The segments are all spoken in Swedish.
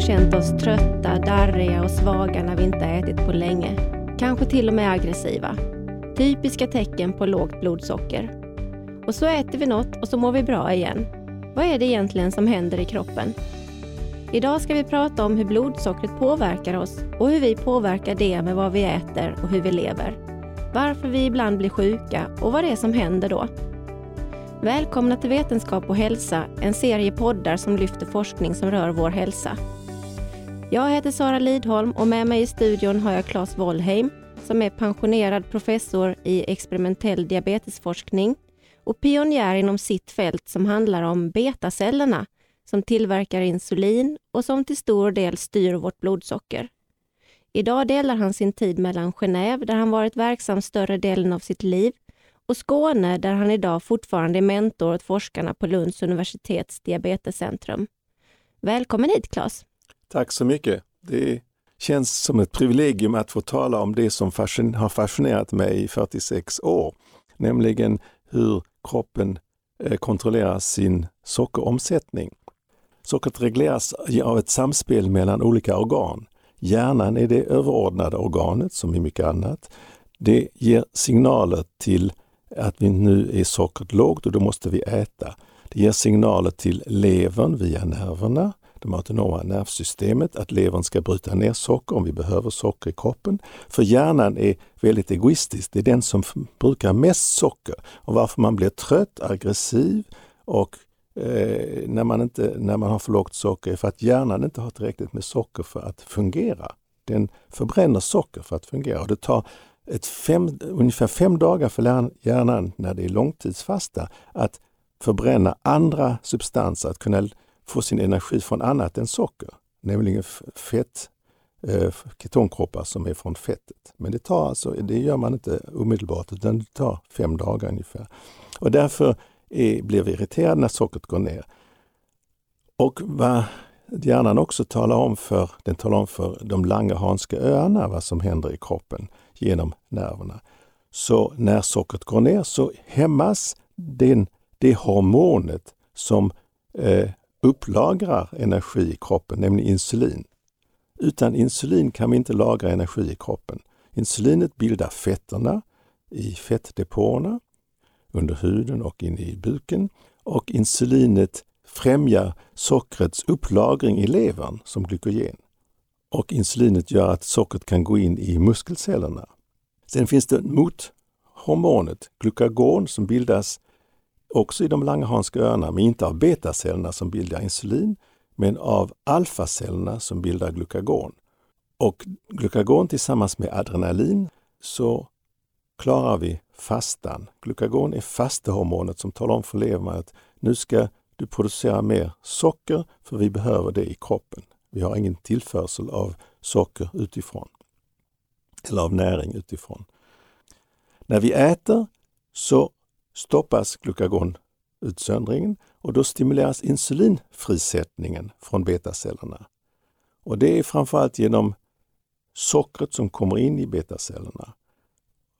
gång känt oss trötta, darriga och svaga när vi inte ätit på länge. Kanske till och med aggressiva. Typiska tecken på lågt blodsocker. Och så äter vi något och så mår vi bra igen. Vad är det egentligen som händer i kroppen? Idag ska vi prata om hur blodsockret påverkar oss och hur vi påverkar det med vad vi äter och hur vi lever. Varför vi ibland blir sjuka och vad det är som händer då. Välkomna till Vetenskap och hälsa, en serie poddar som lyfter forskning som rör vår hälsa. Jag heter Sara Lidholm och med mig i studion har jag Claes Wollheim som är pensionerad professor i experimentell diabetesforskning och pionjär inom sitt fält som handlar om betacellerna som tillverkar insulin och som till stor del styr vårt blodsocker. Idag delar han sin tid mellan Genève, där han varit verksam större delen av sitt liv, och Skåne, där han idag fortfarande är mentor åt forskarna på Lunds universitets diabetescentrum. Välkommen hit Claes! Tack så mycket! Det känns som ett privilegium att få tala om det som har fascinerat mig i 46 år, nämligen hur kroppen eh, kontrollerar sin sockeromsättning. Sockret regleras av ett samspel mellan olika organ. Hjärnan är det överordnade organet, som i mycket annat. Det ger signaler till att vi nu är sockret lågt och då måste vi äta. Det ger signaler till levern via nerverna, det autonoma nervsystemet, att levern ska bryta ner socker om vi behöver socker i kroppen. För hjärnan är väldigt egoistisk, det är den som brukar mest socker. Och varför man blir trött, aggressiv och eh, när, man inte, när man har för lågt socker är för att hjärnan inte har tillräckligt med socker för att fungera. Den förbränner socker för att fungera och det tar ett fem, ungefär fem dagar för hjärnan när det är långtidsfasta att förbränna andra substanser, att kunna få sin energi från annat än socker, nämligen fett, eh, ketonkroppar som är från fettet. Men det tar alltså, det gör man inte omedelbart utan det tar fem dagar ungefär. Och därför är, blir vi irriterade när sockret går ner. Och vad hjärnan också talar om för, den talar om för de Langerhanska öarna vad som händer i kroppen genom nerverna. Så när sockret går ner så hämmas den, det hormonet som eh, upplagrar energi i kroppen, nämligen insulin. Utan insulin kan vi inte lagra energi i kroppen. Insulinet bildar fetterna i fettdepåerna under huden och inne i buken och insulinet främjar sockrets upplagring i levern som glykogen. Och insulinet gör att sockret kan gå in i muskelcellerna. Sen finns det mothormonet glukagon som bildas också i de Langerhanska öarna, men inte av betacellerna som bildar insulin, men av alfacellerna som bildar glukagon. Och glukagon tillsammans med adrenalin så klarar vi fastan. Glukagon är fastehormonet som talar om för levern att nu ska du producera mer socker för vi behöver det i kroppen. Vi har ingen tillförsel av socker utifrån eller av näring utifrån. När vi äter så stoppas glukagonutsöndringen och då stimuleras insulinfrisättningen från betacellerna. Och det är framförallt genom sockret som kommer in i betacellerna.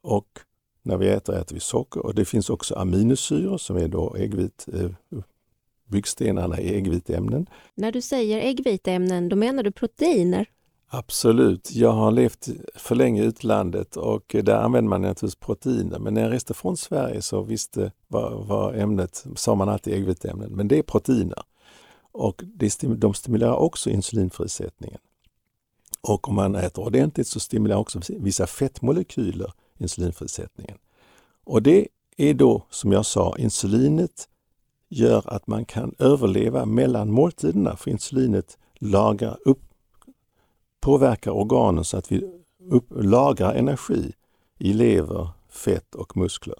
Och när vi äter, äter vi socker och det finns också aminosyror som är då äggvit, eh, byggstenarna i äggviteämnen. När du säger äggviteämnen, då menar du proteiner? Absolut. Jag har levt för länge i utlandet och där använder man naturligtvis proteiner. Men när jag reste från Sverige så visste var, var ämnet, sa man alltid äggviteämnen, men det är proteiner. Och de stimulerar också insulinfrisättningen. Och om man äter ordentligt så stimulerar också vissa fettmolekyler insulinfrisättningen. Och det är då, som jag sa, insulinet gör att man kan överleva mellan måltiderna, för insulinet lagrar upp, påverkar organen så att vi upp, lagrar energi i lever, fett och muskler.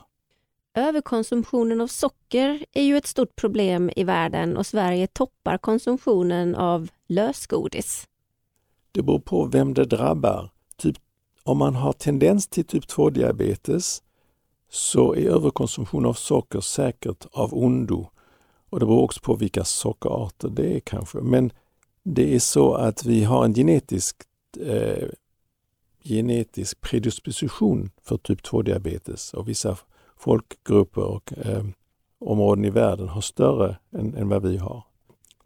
Överkonsumtionen av socker är ju ett stort problem i världen och Sverige toppar konsumtionen av lösgodis. Det beror på vem det drabbar. Typ, om man har tendens till typ 2-diabetes så är överkonsumtion av socker säkert av ondo och det beror också på vilka sockerarter det är kanske. Men det är så att vi har en genetisk, eh, genetisk predisposition för typ 2-diabetes och vissa folkgrupper och eh, områden i världen har större än, än vad vi har.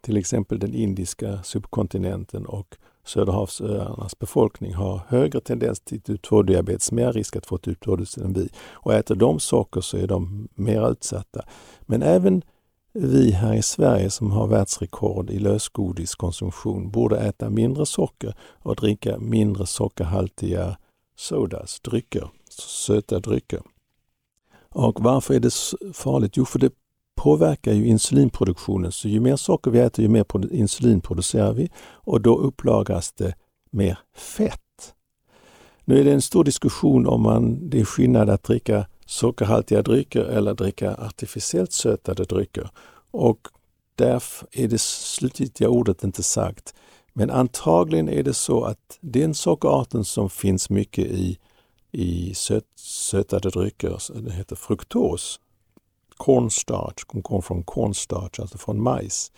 till exempel den indiska subkontinenten och Söderhavsöarnas befolkning har högre tendens till typ 2-diabetes, mer risk att få typ 2-diabetes än vi. Och äter de socker så är de mer utsatta. Men även vi här i Sverige som har världsrekord i lösgodiskonsumtion borde äta mindre socker och dricka mindre sockerhaltiga sodas, drycker, söta drycker. Och varför är det farligt? Jo, för det påverkar ju insulinproduktionen. Så ju mer socker vi äter, ju mer insulin producerar vi och då upplagras det mer fett. Nu är det en stor diskussion om man, det är skillnad att dricka sockerhaltiga drycker eller dricka artificiellt sötade drycker. Och därför är det slutgiltiga ordet inte sagt. Men antagligen är det så att den sockerarten som finns mycket i, i söt, sötade drycker, den heter fruktos, cornstarch, kommer från cornstarch, alltså från majs.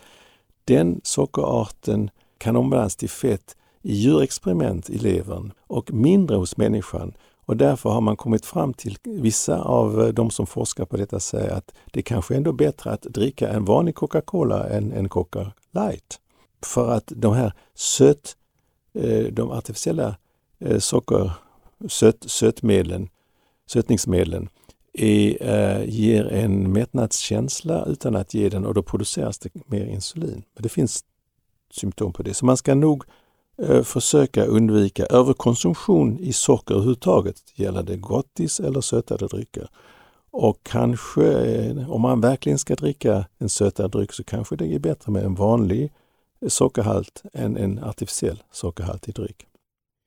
Den sockerarten kan omvandlas till fett i djurexperiment i levern och mindre hos människan. Och därför har man kommit fram till, vissa av eh, de som forskar på detta säger att det kanske ändå är bättre att dricka en vanlig Coca-Cola än en Coca Light. För att de här söt, eh, de artificiella eh, socker, söt, sötmedlen, sötningsmedlen, är, ger en mättnadskänsla utan att ge den och då produceras det mer insulin. Men det finns symptom på det. Så man ska nog försöka undvika överkonsumtion i socker överhuvudtaget. Gäller det gottis eller sötade drycker. Och kanske, äh, om man verkligen ska dricka en sötad dryck så kanske det är bättre med en vanlig sockerhalt än en artificiell sockerhalt i dryck.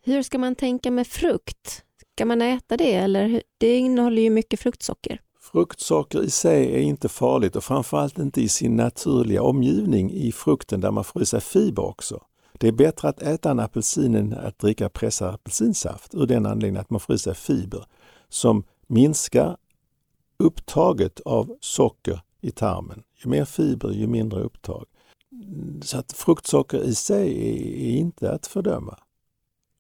Hur ska man tänka med frukt? Ska man äta det eller? Det innehåller ju mycket fruktsocker. Fruktsocker i sig är inte farligt och framförallt inte i sin naturliga omgivning i frukten där man får i sig fiber också. Det är bättre att äta en apelsin än att dricka pressad apelsinsaft ur den anledningen att man får i sig fiber som minskar upptaget av socker i tarmen. Ju mer fiber, ju mindre upptag. Så att fruktsocker i sig är inte att fördöma.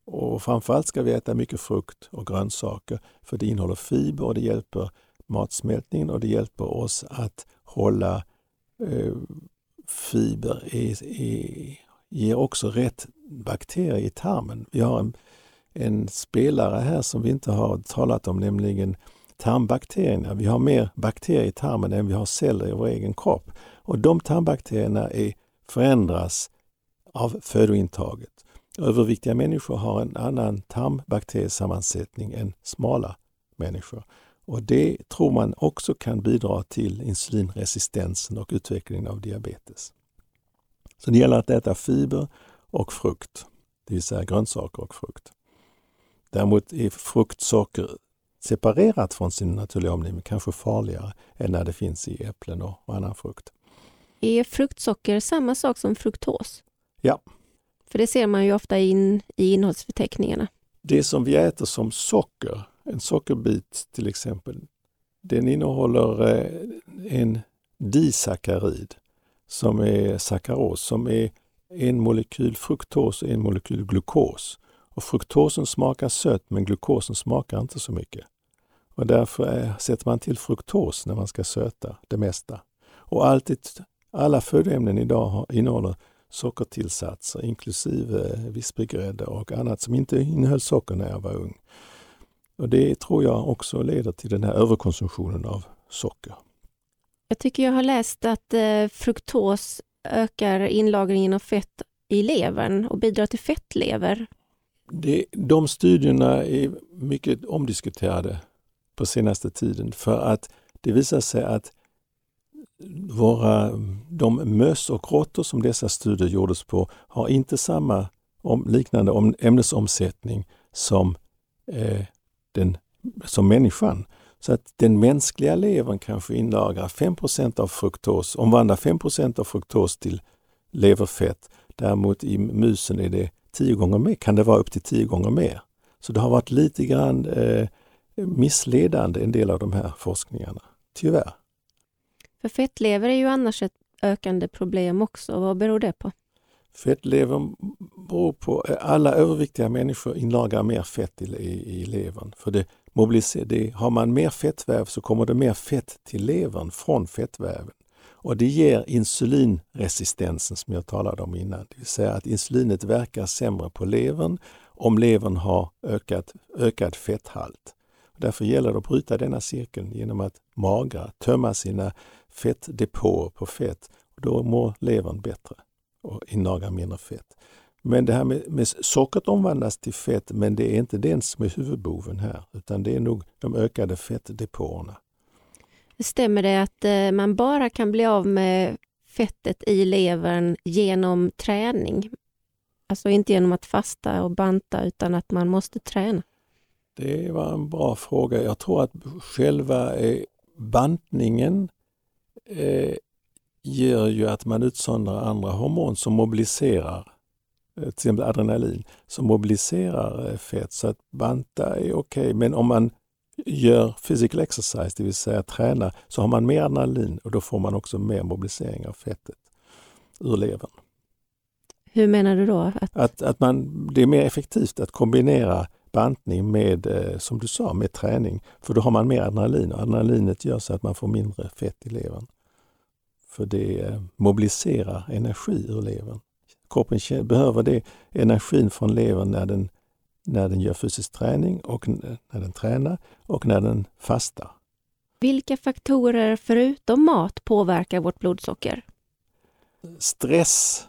Och framförallt ska vi äta mycket frukt och grönsaker för det innehåller fiber och det hjälper matsmältningen och det hjälper oss att hålla eh, fiber, i, i, ger också rätt bakterier i tarmen. Vi har en, en spelare här som vi inte har talat om, nämligen tarmbakterierna. Vi har mer bakterier i tarmen än vi har celler i vår egen kropp. Och de tarmbakterierna är, förändras av födointaget. Överviktiga människor har en annan tarmbakteriesammansättning än smala människor. Och det tror man också kan bidra till insulinresistensen och utvecklingen av diabetes. Så det gäller att äta fiber och frukt, det vill säga grönsaker och frukt. Däremot är fruktsocker separerat från sin naturliga omgivning kanske farligare än när det finns i äpplen och annan frukt. Är fruktsocker samma sak som fruktos? Ja, för det ser man ju ofta in i innehållsförteckningarna. Det som vi äter som socker, en sockerbit till exempel, den innehåller eh, en disackarid som är sakaros, som är en molekyl fruktos och en molekyl glukos. Och fruktosen smakar sött men glukosen smakar inte så mycket. Och därför är, sätter man till fruktos när man ska söta det mesta. Och alltid, alla födoämnen idag innehåller sockertillsatser inklusive eh, vispgrädde och annat som inte innehöll socker när jag var ung. Och Det tror jag också leder till den här överkonsumtionen av socker. Jag tycker jag har läst att eh, fruktos ökar inlagringen av fett i levern och bidrar till fettlever. Det, de studierna är mycket omdiskuterade på senaste tiden för att det visar sig att våra, de möss och råttor som dessa studier gjordes på har inte samma om, liknande om, ämnesomsättning som, eh, den, som människan. Så att den mänskliga levern kanske inlagrar 5% av fruktos, omvandlar 5% av fruktos till leverfett. Däremot i musen är det 10 gånger mer, kan det vara upp till 10 gånger mer. Så det har varit lite grann eh, missledande en del av de här forskningarna, tyvärr. För fettlever är ju annars ett ökande problem också. Vad beror det på? Fettlevern beror på att alla överviktiga människor inlagrar mer fett i, i, i levern. För det Mobilisering, har man mer fettväv så kommer det mer fett till levern från fettväven. Och det ger insulinresistensen som jag talade om innan. Det vill säga att insulinet verkar sämre på levern om levern har ökat, ökad fetthalt. Därför gäller det att bryta denna cirkeln genom att magra, tömma sina fettdepåer på fett. Då mår levern bättre och innagar mindre fett. Men det här med, med sockret omvandlas till fett, men det är inte den som är huvudboven här, utan det är nog de ökade fettdepåerna. Stämmer det att eh, man bara kan bli av med fettet i levern genom träning? Alltså inte genom att fasta och banta utan att man måste träna? Det var en bra fråga. Jag tror att själva eh, bantningen eh, gör ju att man utsöndrar andra hormon som mobiliserar, till exempel adrenalin, som mobiliserar eh, fett. Så att banta är okej, okay. men om man gör physical exercise, det vill säga tränar, så har man mer adrenalin och då får man också mer mobilisering av fettet ur levern. Hur menar du då? Att, att, att man, det är mer effektivt att kombinera bantning med, eh, som du sa, med träning. För då har man mer adrenalin och adrenalinet gör så att man får mindre fett i levern. För det eh, mobiliserar energi ur levern. Kroppen behöver det, energin från levern när den, när den gör fysisk träning och när den tränar och när den fastar. Vilka faktorer förutom mat påverkar vårt blodsocker? Stress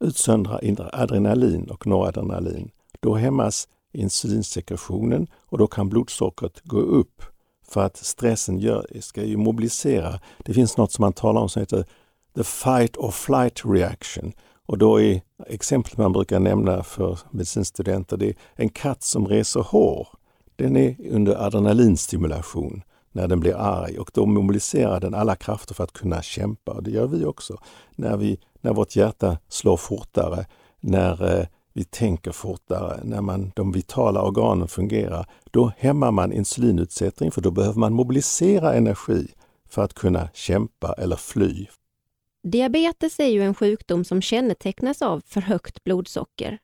utsöndrar adrenalin och noradrenalin. Då hämmas insulinsekretionen och då kan blodsockret gå upp för att stressen gör, ska ju mobilisera. Det finns något som man talar om som heter the fight or flight reaction. Och då är exemplet man brukar nämna för medicinstudenter, det är en katt som reser hår. Den är under adrenalinstimulation när den blir arg och då mobiliserar den alla krafter för att kunna kämpa. Och det gör vi också. När, vi, när vårt hjärta slår fortare, när eh, vi tänker fortare, när man, de vitala organen fungerar, då hämmar man insulinutsättning för då behöver man mobilisera energi för att kunna kämpa eller fly. Diabetes är ju en sjukdom som kännetecknas av för högt blodsocker.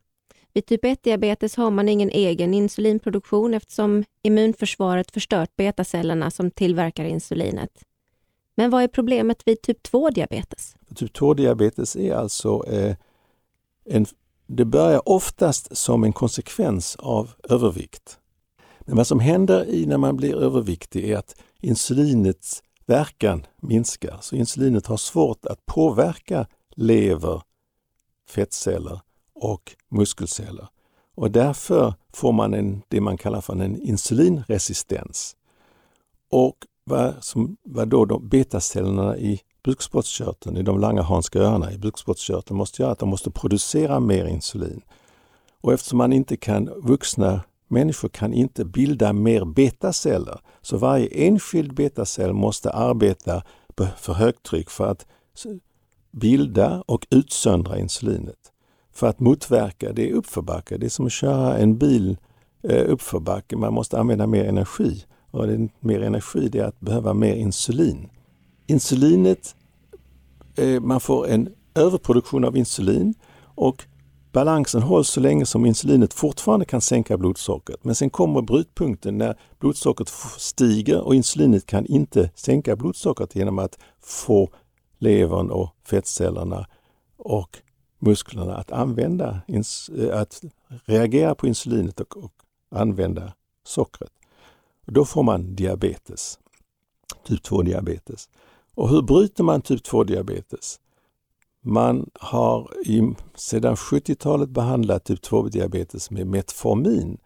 Vid typ 1-diabetes har man ingen egen insulinproduktion eftersom immunförsvaret förstört betacellerna som tillverkar insulinet. Men vad är problemet vid typ 2-diabetes? Typ 2-diabetes är alltså eh, en det börjar oftast som en konsekvens av övervikt. Men vad som händer i när man blir överviktig är att insulinets verkan minskar. Så insulinet har svårt att påverka lever, fettceller och muskelceller. Och därför får man en, det man kallar för en insulinresistens. Och vad, som, vad då de betacellerna i bukspottkörteln i de Langerhanska öarna i bukspottkörteln måste göra att de måste producera mer insulin. Och eftersom man inte kan, vuxna människor kan inte bilda mer betaceller, så varje enskild betacell måste arbeta för högtryck för att bilda och utsöndra insulinet. För att motverka, det är uppförbacke, det är som att köra en bil eh, uppförbacke, man måste använda mer energi. Och det, mer energi det är att behöva mer insulin. Insulinet, eh, man får en överproduktion av insulin och balansen hålls så länge som insulinet fortfarande kan sänka blodsockret. Men sen kommer brytpunkten när blodsockret stiger och insulinet kan inte sänka blodsockret genom att få levern och fettcellerna och musklerna att använda, eh, att reagera på insulinet och, och använda sockret. Då får man diabetes, typ 2-diabetes. Och hur bryter man typ 2-diabetes? Man har i, sedan 70-talet behandlat typ 2-diabetes med Metformin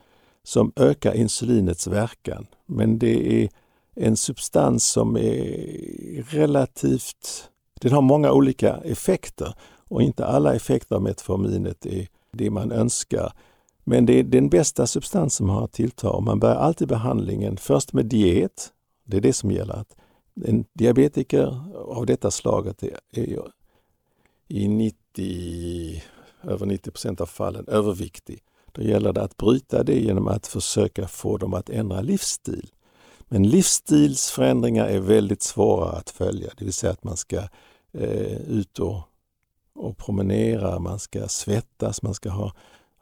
som ökar insulinets verkan. Men det är en substans som är relativt... Den har många olika effekter och inte alla effekter av Metforminet är det man önskar. Men det är den bästa substans som har att tillta. Man börjar alltid behandlingen först med diet. Det är det som gäller. Att en diabetiker av detta slaget är, är i 90, över 90 procent av fallen överviktig. Då gäller det att bryta det genom att försöka få dem att ändra livsstil. Men livsstilsförändringar är väldigt svåra att följa, det vill säga att man ska eh, ut och, och promenera, man ska svettas, man ska ha,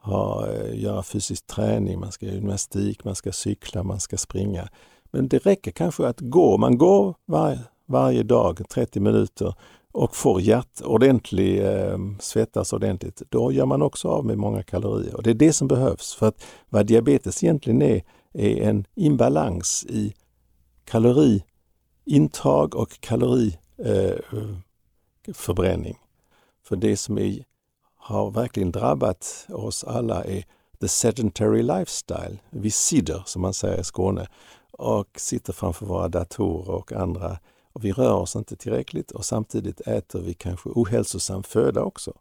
ha, eh, göra fysisk träning, man ska göra gymnastik, man ska cykla, man ska springa. Men det räcker kanske att gå. Man går var, varje dag 30 minuter och får hjärt ordentlig, eh, svettas ordentligt, då gör man också av med många kalorier. Och Det är det som behövs. För att vad diabetes egentligen är, är en imbalans i kaloriintag och kaloriförbränning. Eh, för det som är, har verkligen drabbat oss alla är the sedentary lifestyle. Vi sitter, som man säger i Skåne, och sitter framför våra datorer och andra och vi rör oss inte tillräckligt och samtidigt äter vi kanske ohälsosam föda också,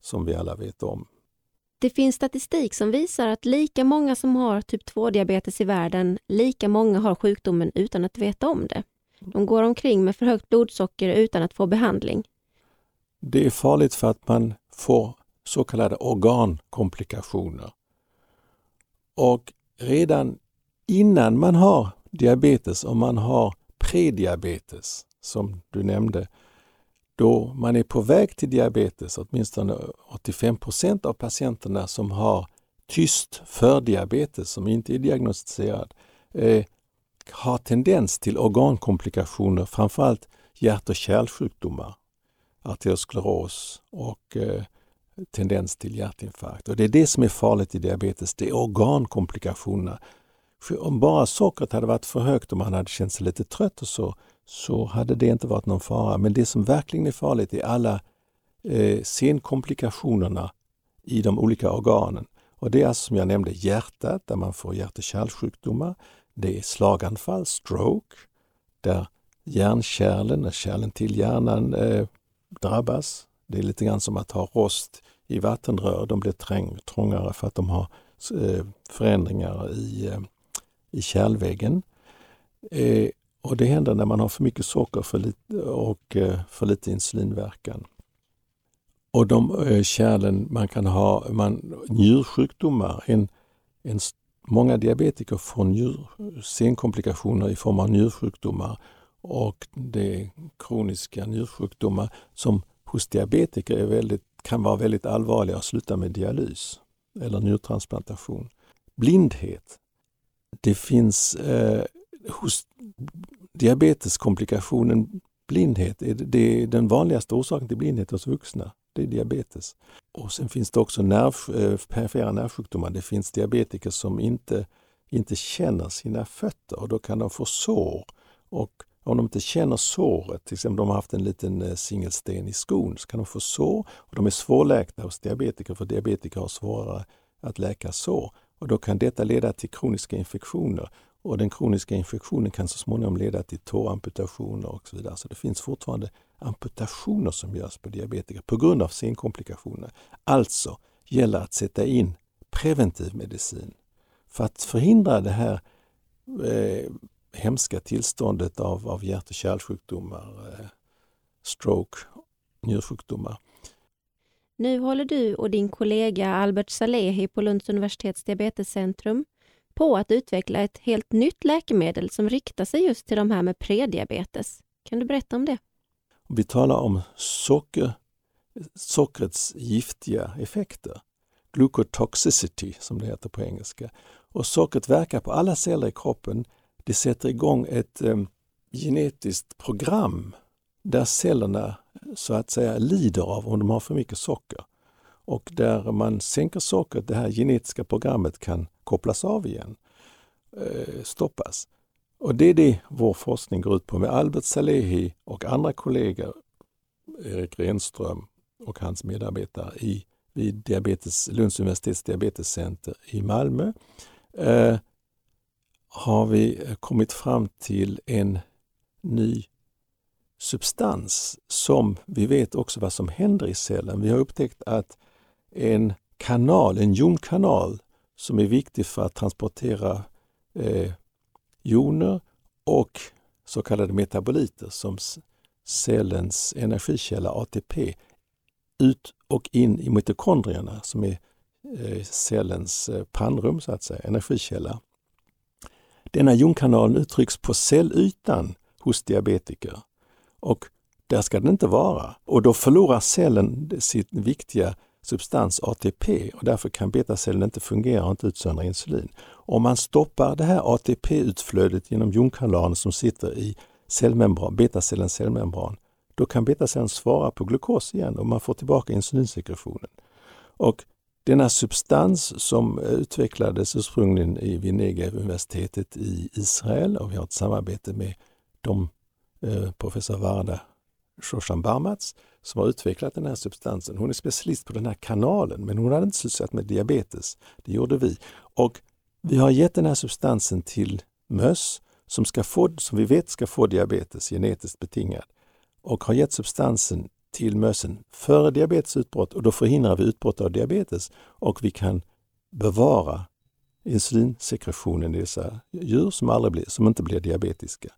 som vi alla vet om. Det finns statistik som visar att lika många som har typ 2-diabetes i världen, lika många har sjukdomen utan att veta om det. De går omkring med för högt blodsocker utan att få behandling. Det är farligt för att man får så kallade organkomplikationer. Och redan innan man har diabetes, om man har prediabetes, som du nämnde, då man är på väg till diabetes, åtminstone 85 procent av patienterna som har tyst fördiabetes, som inte är diagnostiserad, eh, har tendens till organkomplikationer, framförallt hjärt och kärlsjukdomar, arterioskleros och eh, tendens till hjärtinfarkt. Och Det är det som är farligt i diabetes, det är organkomplikationerna om bara sockret hade varit för högt och man hade känt sig lite trött och så, så hade det inte varit någon fara. Men det som verkligen är farligt är alla eh, senkomplikationerna i de olika organen. Och det är alltså som jag nämnde hjärtat, där man får hjärt och kärlsjukdomar. Det är slaganfall, stroke, där hjärnkärlen, kärlen till hjärnan, eh, drabbas. Det är lite grann som att ha rost i vattenrör. De blir träng, trångare för att de har eh, förändringar i eh, i kärlväggen. Eh, och det händer när man har för mycket socker för lite, och eh, för lite insulinverkan. Och de eh, kärlen man kan ha, man, njursjukdomar, en, en, många diabetiker får njur, senkomplikationer i form av njursjukdomar och det är kroniska njursjukdomar som hos diabetiker är väldigt, kan vara väldigt allvarliga och sluta med dialys eller njurtransplantation. Blindhet det finns eh, hos diabeteskomplikationen blindhet, det är den vanligaste orsaken till blindhet hos vuxna. Det är diabetes. Och sen finns det också nerv, eh, perifera nervsjukdomar. Det finns diabetiker som inte, inte känner sina fötter och då kan de få sår. Och om de inte känner såret, till exempel om de har haft en liten eh, singelsten i skon, så kan de få sår. Och de är svårläkta hos diabetiker, för diabetiker har svårare att läka sår. Och då kan detta leda till kroniska infektioner och den kroniska infektionen kan så småningom leda till tåamputationer och så vidare. Så det finns fortfarande amputationer som görs på diabetiker på grund av senkomplikationer. Alltså gäller att sätta in preventiv medicin för att förhindra det här eh, hemska tillståndet av, av hjärt och kärlsjukdomar, eh, stroke, njursjukdomar. Nu håller du och din kollega Albert Salehi på Lunds universitets diabetescentrum på att utveckla ett helt nytt läkemedel som riktar sig just till de här med prediabetes. Kan du berätta om det? Vi talar om socker, sockrets giftiga effekter. Glucotoxicity som det heter på engelska. Och sockret verkar på alla celler i kroppen. Det sätter igång ett um, genetiskt program där cellerna så att säga lider av om de har för mycket socker. Och där man sänker sockret, det här genetiska programmet kan kopplas av igen, eh, stoppas. Och det är det vår forskning går ut på med Albert Salehi och andra kollegor, Erik Renström och hans medarbetare i, vid diabetes, Lunds universitets diabetescenter i Malmö. Eh, har vi kommit fram till en ny substans som vi vet också vad som händer i cellen. Vi har upptäckt att en kanal, en jonkanal som är viktig för att transportera eh, joner och så kallade metaboliter som cellens energikälla ATP ut och in i mitokondrierna som är eh, cellens eh, pannrum, så att säga, energikälla. Denna jonkanal uttrycks på cellytan hos diabetiker och där ska den inte vara. Och då förlorar cellen sin viktiga substans ATP och därför kan betacellen inte fungera och inte utsöndra insulin. Om man stoppar det här ATP-utflödet genom jonkanalen som sitter i cellmembran, betacellens cellmembran, då kan betacellen svara på glukos igen och man får tillbaka insulinsekretionen. Och denna substans som utvecklades ursprungligen i Vinega-universitetet i Israel och vi har ett samarbete med de, Eh, professor Varda Shoshan Barmats som har utvecklat den här substansen. Hon är specialist på den här kanalen men hon hade inte sysslat med diabetes. Det gjorde vi. Och vi har gett den här substansen till möss som, ska få, som vi vet ska få diabetes, genetiskt betingad, och har gett substansen till mössen före diabetesutbrott och då förhindrar vi utbrott av diabetes och vi kan bevara insulinsekretionen i dessa djur som, aldrig blir, som inte blir diabetiska.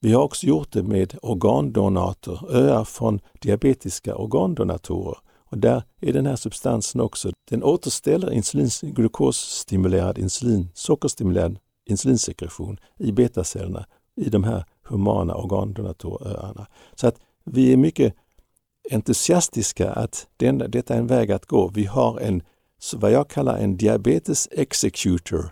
Vi har också gjort det med organdonator, öar från diabetiska organdonatorer. Och där är den här substansen också, den återställer insulin, glukosstimulerad insulin, sockerstimulerad insulinsekretion i betacellerna i de här humana organdonatoröarna. Så att vi är mycket entusiastiska att den, detta är en väg att gå. Vi har en, vad jag kallar en diabetes executor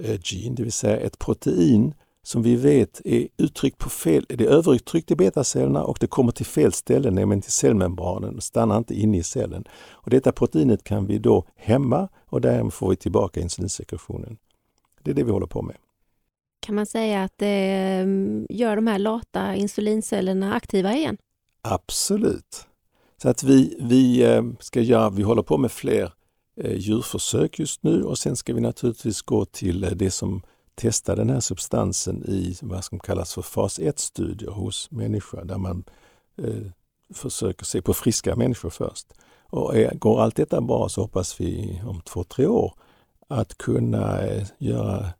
eh, gene, det vill säga ett protein som vi vet är uttryckt på fel, det är överuttryckt i betacellerna och det kommer till fel ställe, nämligen till cellmembranen och stannar inte inne i cellen. Och detta proteinet kan vi då hämma och därmed får vi tillbaka insulinsekretionen. Det är det vi håller på med. Kan man säga att det mm, gör de här lata insulincellerna aktiva igen? Absolut. Så att vi, vi eh, ska göra, vi håller på med fler eh, djurförsök just nu och sen ska vi naturligtvis gå till eh, det som testa den här substansen i vad som kallas för fas 1-studier hos människor där man eh, försöker se på friska människor först. Och är, går allt detta bra så hoppas vi om två, tre år att kunna eh, göra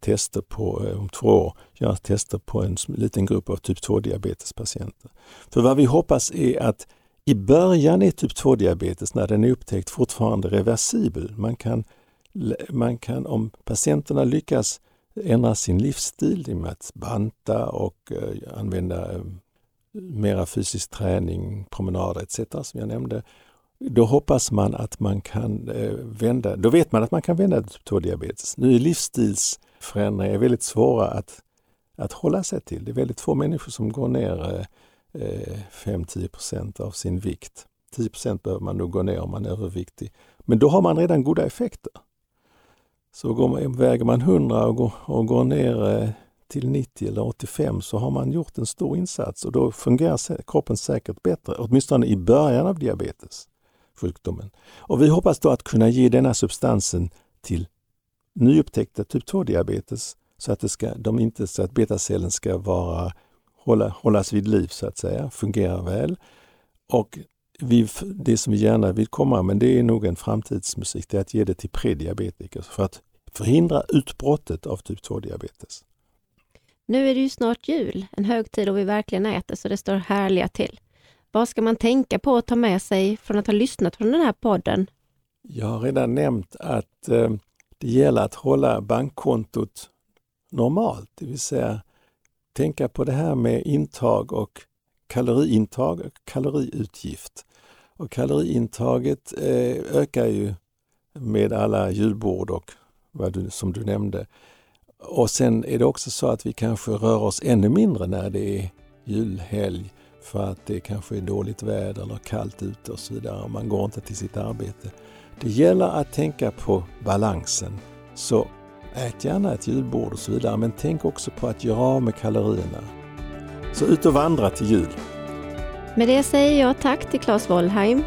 tester på, eh, om två år, göra tester på en liten grupp av typ 2-diabetespatienter. För vad vi hoppas är att i början är typ 2-diabetes, när den är upptäckt, fortfarande reversibel. Man kan, man kan, om patienterna lyckas ändra sin livsstil genom att banta och eh, använda eh, mera fysisk träning, promenader etc. som jag nämnde, då hoppas man att man kan eh, vända, då vet man att man kan vända typ 2-diabetes. Nu är livsstilsförändringar väldigt svåra att, att hålla sig till. Det är väldigt få människor som går ner eh, eh 5-10 av sin vikt. 10% behöver man nog gå ner om man är överviktig. Men då har man redan goda effekter. Så går man, väger man 100 och går, och går ner eh, till 90 eller 85 så har man gjort en stor insats och då fungerar kroppen säkert bättre, åtminstone i början av diabetes sjukdomen. Och vi hoppas då att kunna ge denna substansen till nyupptäckta typ 2-diabetes så att, det ska, de inte, så att betacellen ska vara, hålla, hållas vid liv så att säga, fungera väl. Och vi, det som vi gärna vill komma, men det är nog en framtidsmusik, det är att ge det till prediabetiker för att förhindra utbrottet av typ 2-diabetes. Nu är det ju snart jul, en högtid då vi verkligen äter så det står härliga till. Vad ska man tänka på att ta med sig från att ha lyssnat på den här podden? Jag har redan nämnt att eh, det gäller att hålla bankkontot normalt, det vill säga tänka på det här med intag och kaloriintag och kaloriutgift. Och kaloriintaget eh, ökar ju med alla julbord och vad du, som du nämnde. Och sen är det också så att vi kanske rör oss ännu mindre när det är julhelg för att det kanske är dåligt väder eller kallt ute och så vidare och man går inte till sitt arbete. Det gäller att tänka på balansen. Så ät gärna ett julbord och så vidare men tänk också på att göra av med kalorierna. Så ut och vandra till jul! Med det säger jag tack till Claes Wollheim,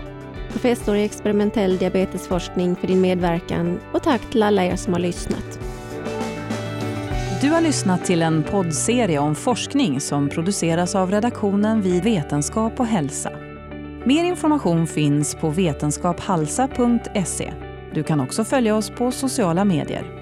professor i experimentell diabetesforskning för din medverkan och tack till alla er som har lyssnat. Du har lyssnat till en poddserie om forskning som produceras av redaktionen vid Vetenskap och hälsa. Mer information finns på vetenskaphalsa.se. Du kan också följa oss på sociala medier.